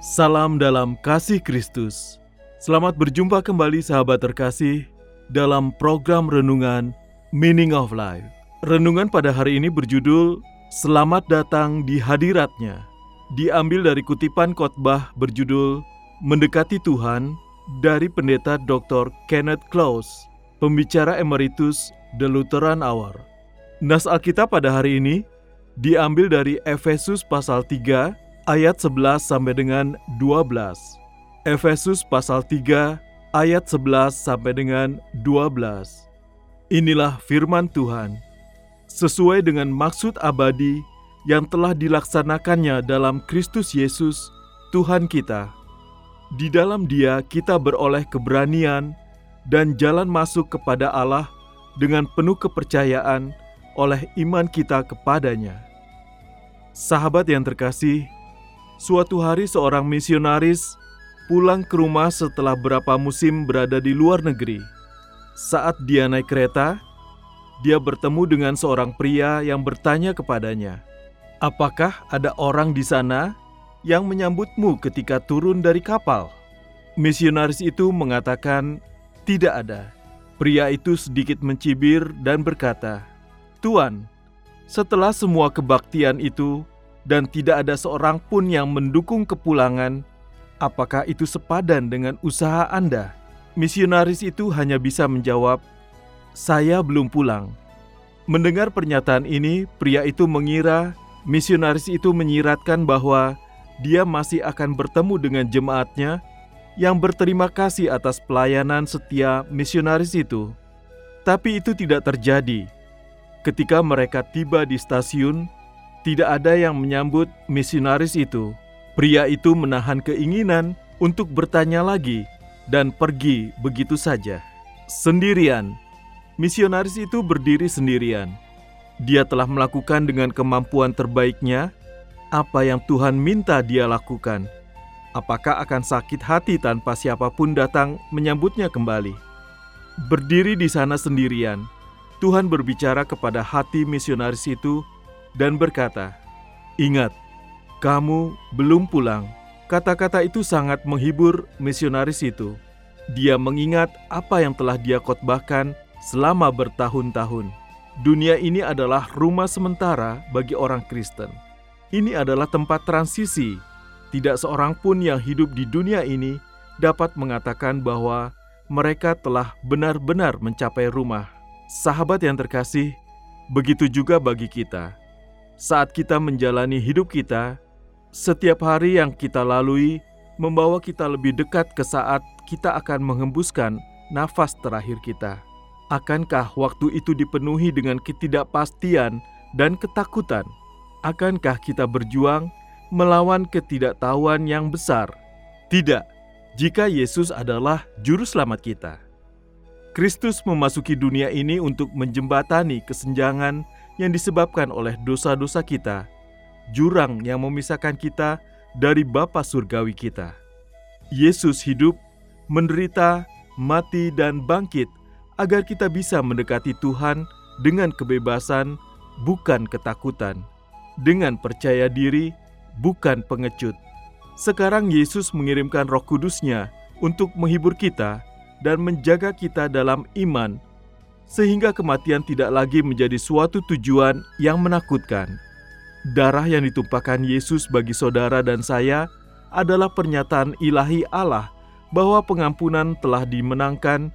Salam dalam kasih Kristus. Selamat berjumpa kembali sahabat terkasih dalam program renungan Meaning of Life. Renungan pada hari ini berjudul Selamat datang di hadiratnya. Diambil dari kutipan khotbah berjudul Mendekati Tuhan dari pendeta Dr. Kenneth Close, pembicara emeritus The Lutheran Hour. Nas Alkitab pada hari ini diambil dari Efesus pasal 3 ayat 11 sampai dengan 12. Efesus pasal 3 ayat 11 sampai dengan 12. Inilah firman Tuhan. Sesuai dengan maksud abadi yang telah dilaksanakannya dalam Kristus Yesus, Tuhan kita. Di dalam Dia kita beroleh keberanian dan jalan masuk kepada Allah dengan penuh kepercayaan oleh iman kita kepadanya. Sahabat yang terkasih, Suatu hari seorang misionaris pulang ke rumah setelah berapa musim berada di luar negeri. Saat dia naik kereta, dia bertemu dengan seorang pria yang bertanya kepadanya, "Apakah ada orang di sana yang menyambutmu ketika turun dari kapal?" Misionaris itu mengatakan, "Tidak ada." Pria itu sedikit mencibir dan berkata, "Tuan, setelah semua kebaktian itu, dan tidak ada seorang pun yang mendukung kepulangan, apakah itu sepadan dengan usaha Anda? Misionaris itu hanya bisa menjawab, "Saya belum pulang." Mendengar pernyataan ini, pria itu mengira misionaris itu menyiratkan bahwa dia masih akan bertemu dengan jemaatnya yang berterima kasih atas pelayanan setia misionaris itu. Tapi itu tidak terjadi. Ketika mereka tiba di stasiun, tidak ada yang menyambut misionaris itu. Pria itu menahan keinginan untuk bertanya lagi dan pergi begitu saja. Sendirian, misionaris itu berdiri sendirian. Dia telah melakukan dengan kemampuan terbaiknya apa yang Tuhan minta dia lakukan. Apakah akan sakit hati tanpa siapa pun datang menyambutnya kembali? Berdiri di sana sendirian, Tuhan berbicara kepada hati misionaris itu dan berkata, "Ingat, kamu belum pulang." Kata-kata itu sangat menghibur misionaris itu. Dia mengingat apa yang telah dia khotbahkan selama bertahun-tahun. Dunia ini adalah rumah sementara bagi orang Kristen. Ini adalah tempat transisi. Tidak seorang pun yang hidup di dunia ini dapat mengatakan bahwa mereka telah benar-benar mencapai rumah. Sahabat yang terkasih, begitu juga bagi kita saat kita menjalani hidup kita, setiap hari yang kita lalui membawa kita lebih dekat ke saat kita akan menghembuskan nafas terakhir kita. Akankah waktu itu dipenuhi dengan ketidakpastian dan ketakutan? Akankah kita berjuang melawan ketidaktahuan yang besar? Tidak, jika Yesus adalah juru selamat kita. Kristus memasuki dunia ini untuk menjembatani kesenjangan yang disebabkan oleh dosa-dosa kita, jurang yang memisahkan kita dari Bapa surgawi kita. Yesus hidup, menderita, mati, dan bangkit agar kita bisa mendekati Tuhan dengan kebebasan, bukan ketakutan, dengan percaya diri, bukan pengecut. Sekarang Yesus mengirimkan roh kudusnya untuk menghibur kita dan menjaga kita dalam iman sehingga kematian tidak lagi menjadi suatu tujuan yang menakutkan. Darah yang ditumpahkan Yesus bagi saudara dan saya adalah pernyataan ilahi Allah bahwa pengampunan telah dimenangkan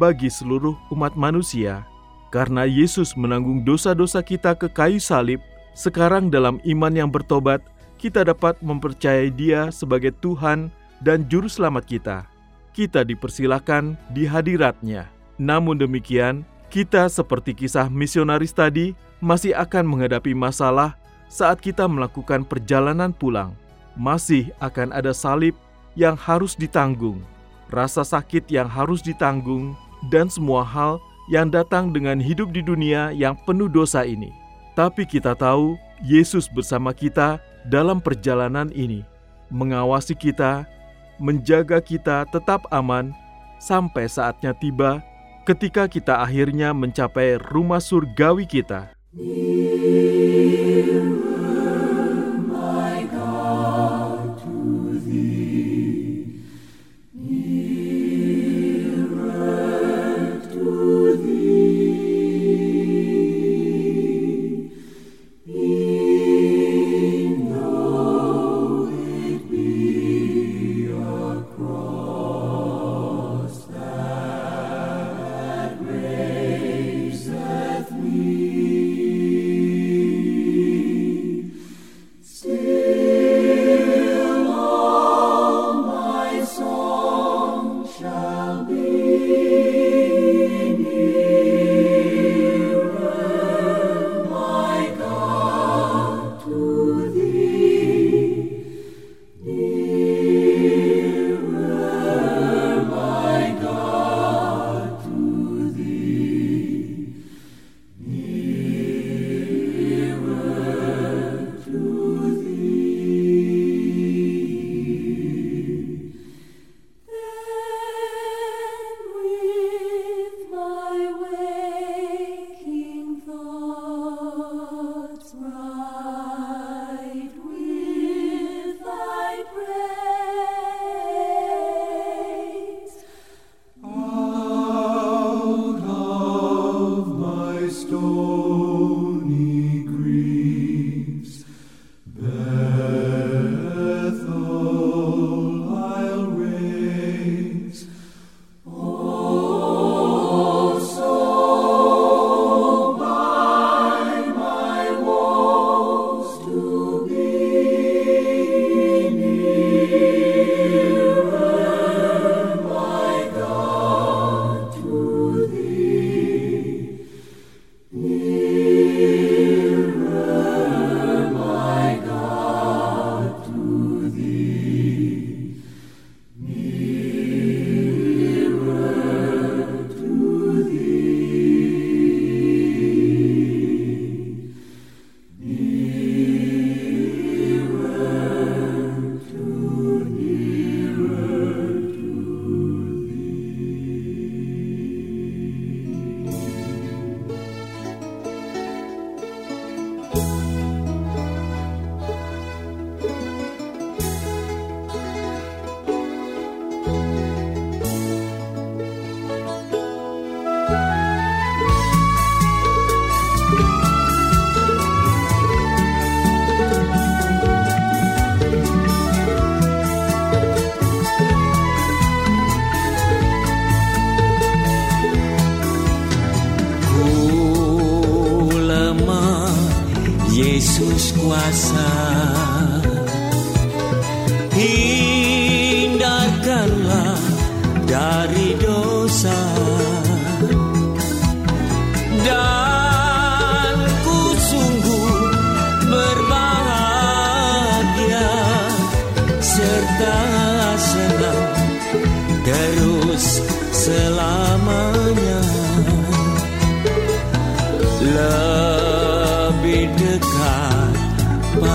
bagi seluruh umat manusia. Karena Yesus menanggung dosa-dosa kita ke kayu salib Sekarang dalam iman yang bertobat, kita dapat mempercayai Dia sebagai Tuhan dan Juru Selamat kita. Kita dipersilakan di hadiratnya. Namun demikian, kita seperti kisah misionaris tadi masih akan menghadapi masalah saat kita melakukan perjalanan pulang. Masih akan ada salib yang harus ditanggung, rasa sakit yang harus ditanggung, dan semua hal yang datang dengan hidup di dunia yang penuh dosa ini. Tapi kita tahu Yesus bersama kita dalam perjalanan ini, mengawasi kita, menjaga kita tetap aman sampai saatnya tiba ketika kita akhirnya mencapai rumah surgawi kita. kuasa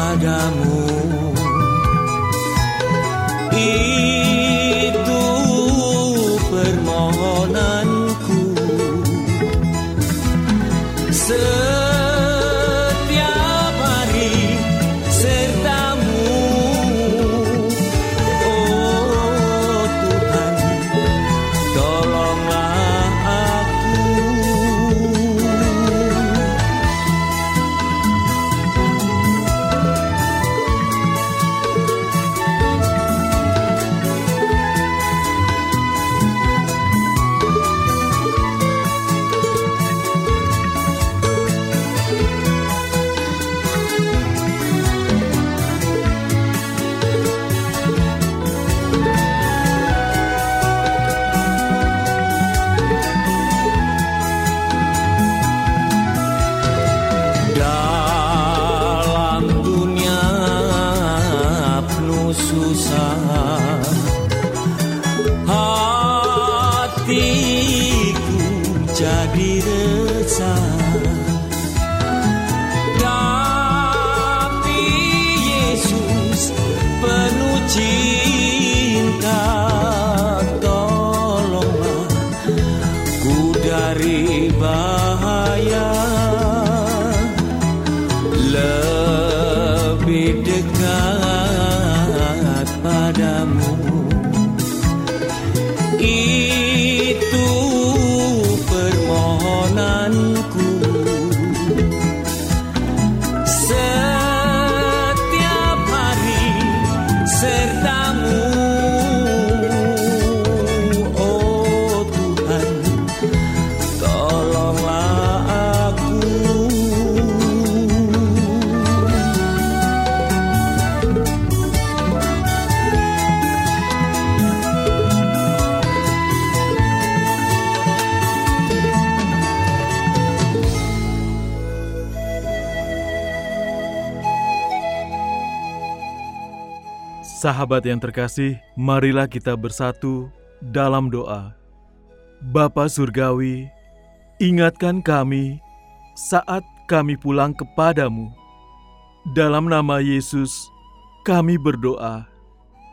padamu Sahabat yang terkasih, marilah kita bersatu dalam doa. Bapa Surgawi, ingatkan kami saat kami pulang kepadamu. Dalam nama Yesus, kami berdoa.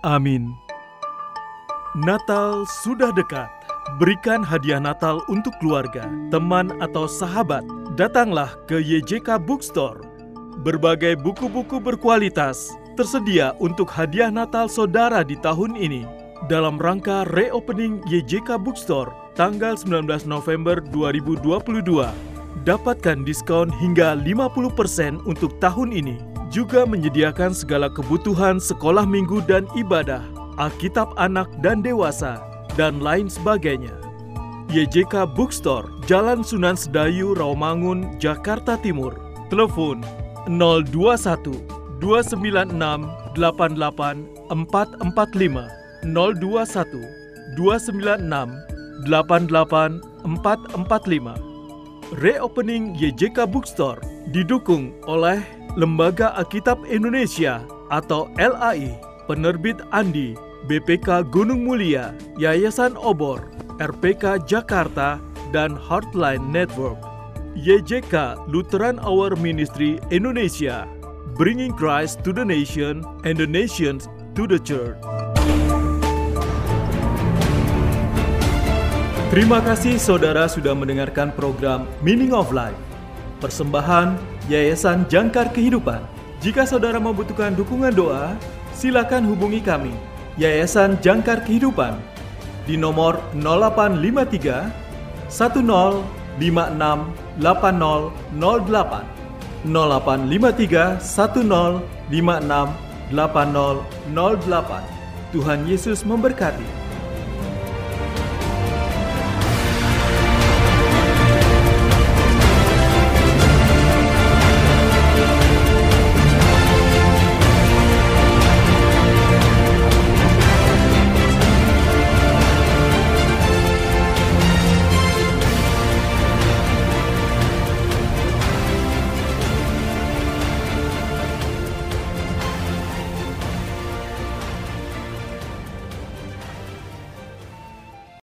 Amin. Natal sudah dekat. Berikan hadiah Natal untuk keluarga, teman, atau sahabat. Datanglah ke YJK Bookstore. Berbagai buku-buku berkualitas tersedia untuk hadiah Natal saudara di tahun ini. Dalam rangka reopening YJK Bookstore tanggal 19 November 2022. Dapatkan diskon hingga 50% untuk tahun ini. Juga menyediakan segala kebutuhan sekolah minggu dan ibadah, Alkitab anak dan dewasa, dan lain sebagainya. YJK Bookstore, Jalan Sunan Sedayu, Rawamangun, Jakarta Timur. Telepon 021 296 88 445 021 296 88 445 Reopening YJK Bookstore didukung oleh Lembaga Alkitab Indonesia atau LAI, Penerbit Andi, BPK Gunung Mulia, Yayasan Obor, RPK Jakarta, dan Heartline Network. YJK Lutheran Hour Ministry Indonesia, bringing Christ to the nation and the nations to the church. Terima kasih saudara sudah mendengarkan program Meaning of Life. Persembahan Yayasan Jangkar Kehidupan. Jika saudara membutuhkan dukungan doa, silakan hubungi kami Yayasan Jangkar Kehidupan di nomor 0853 1056 8008 0853 1056 8008 Tuhan Yesus memberkati.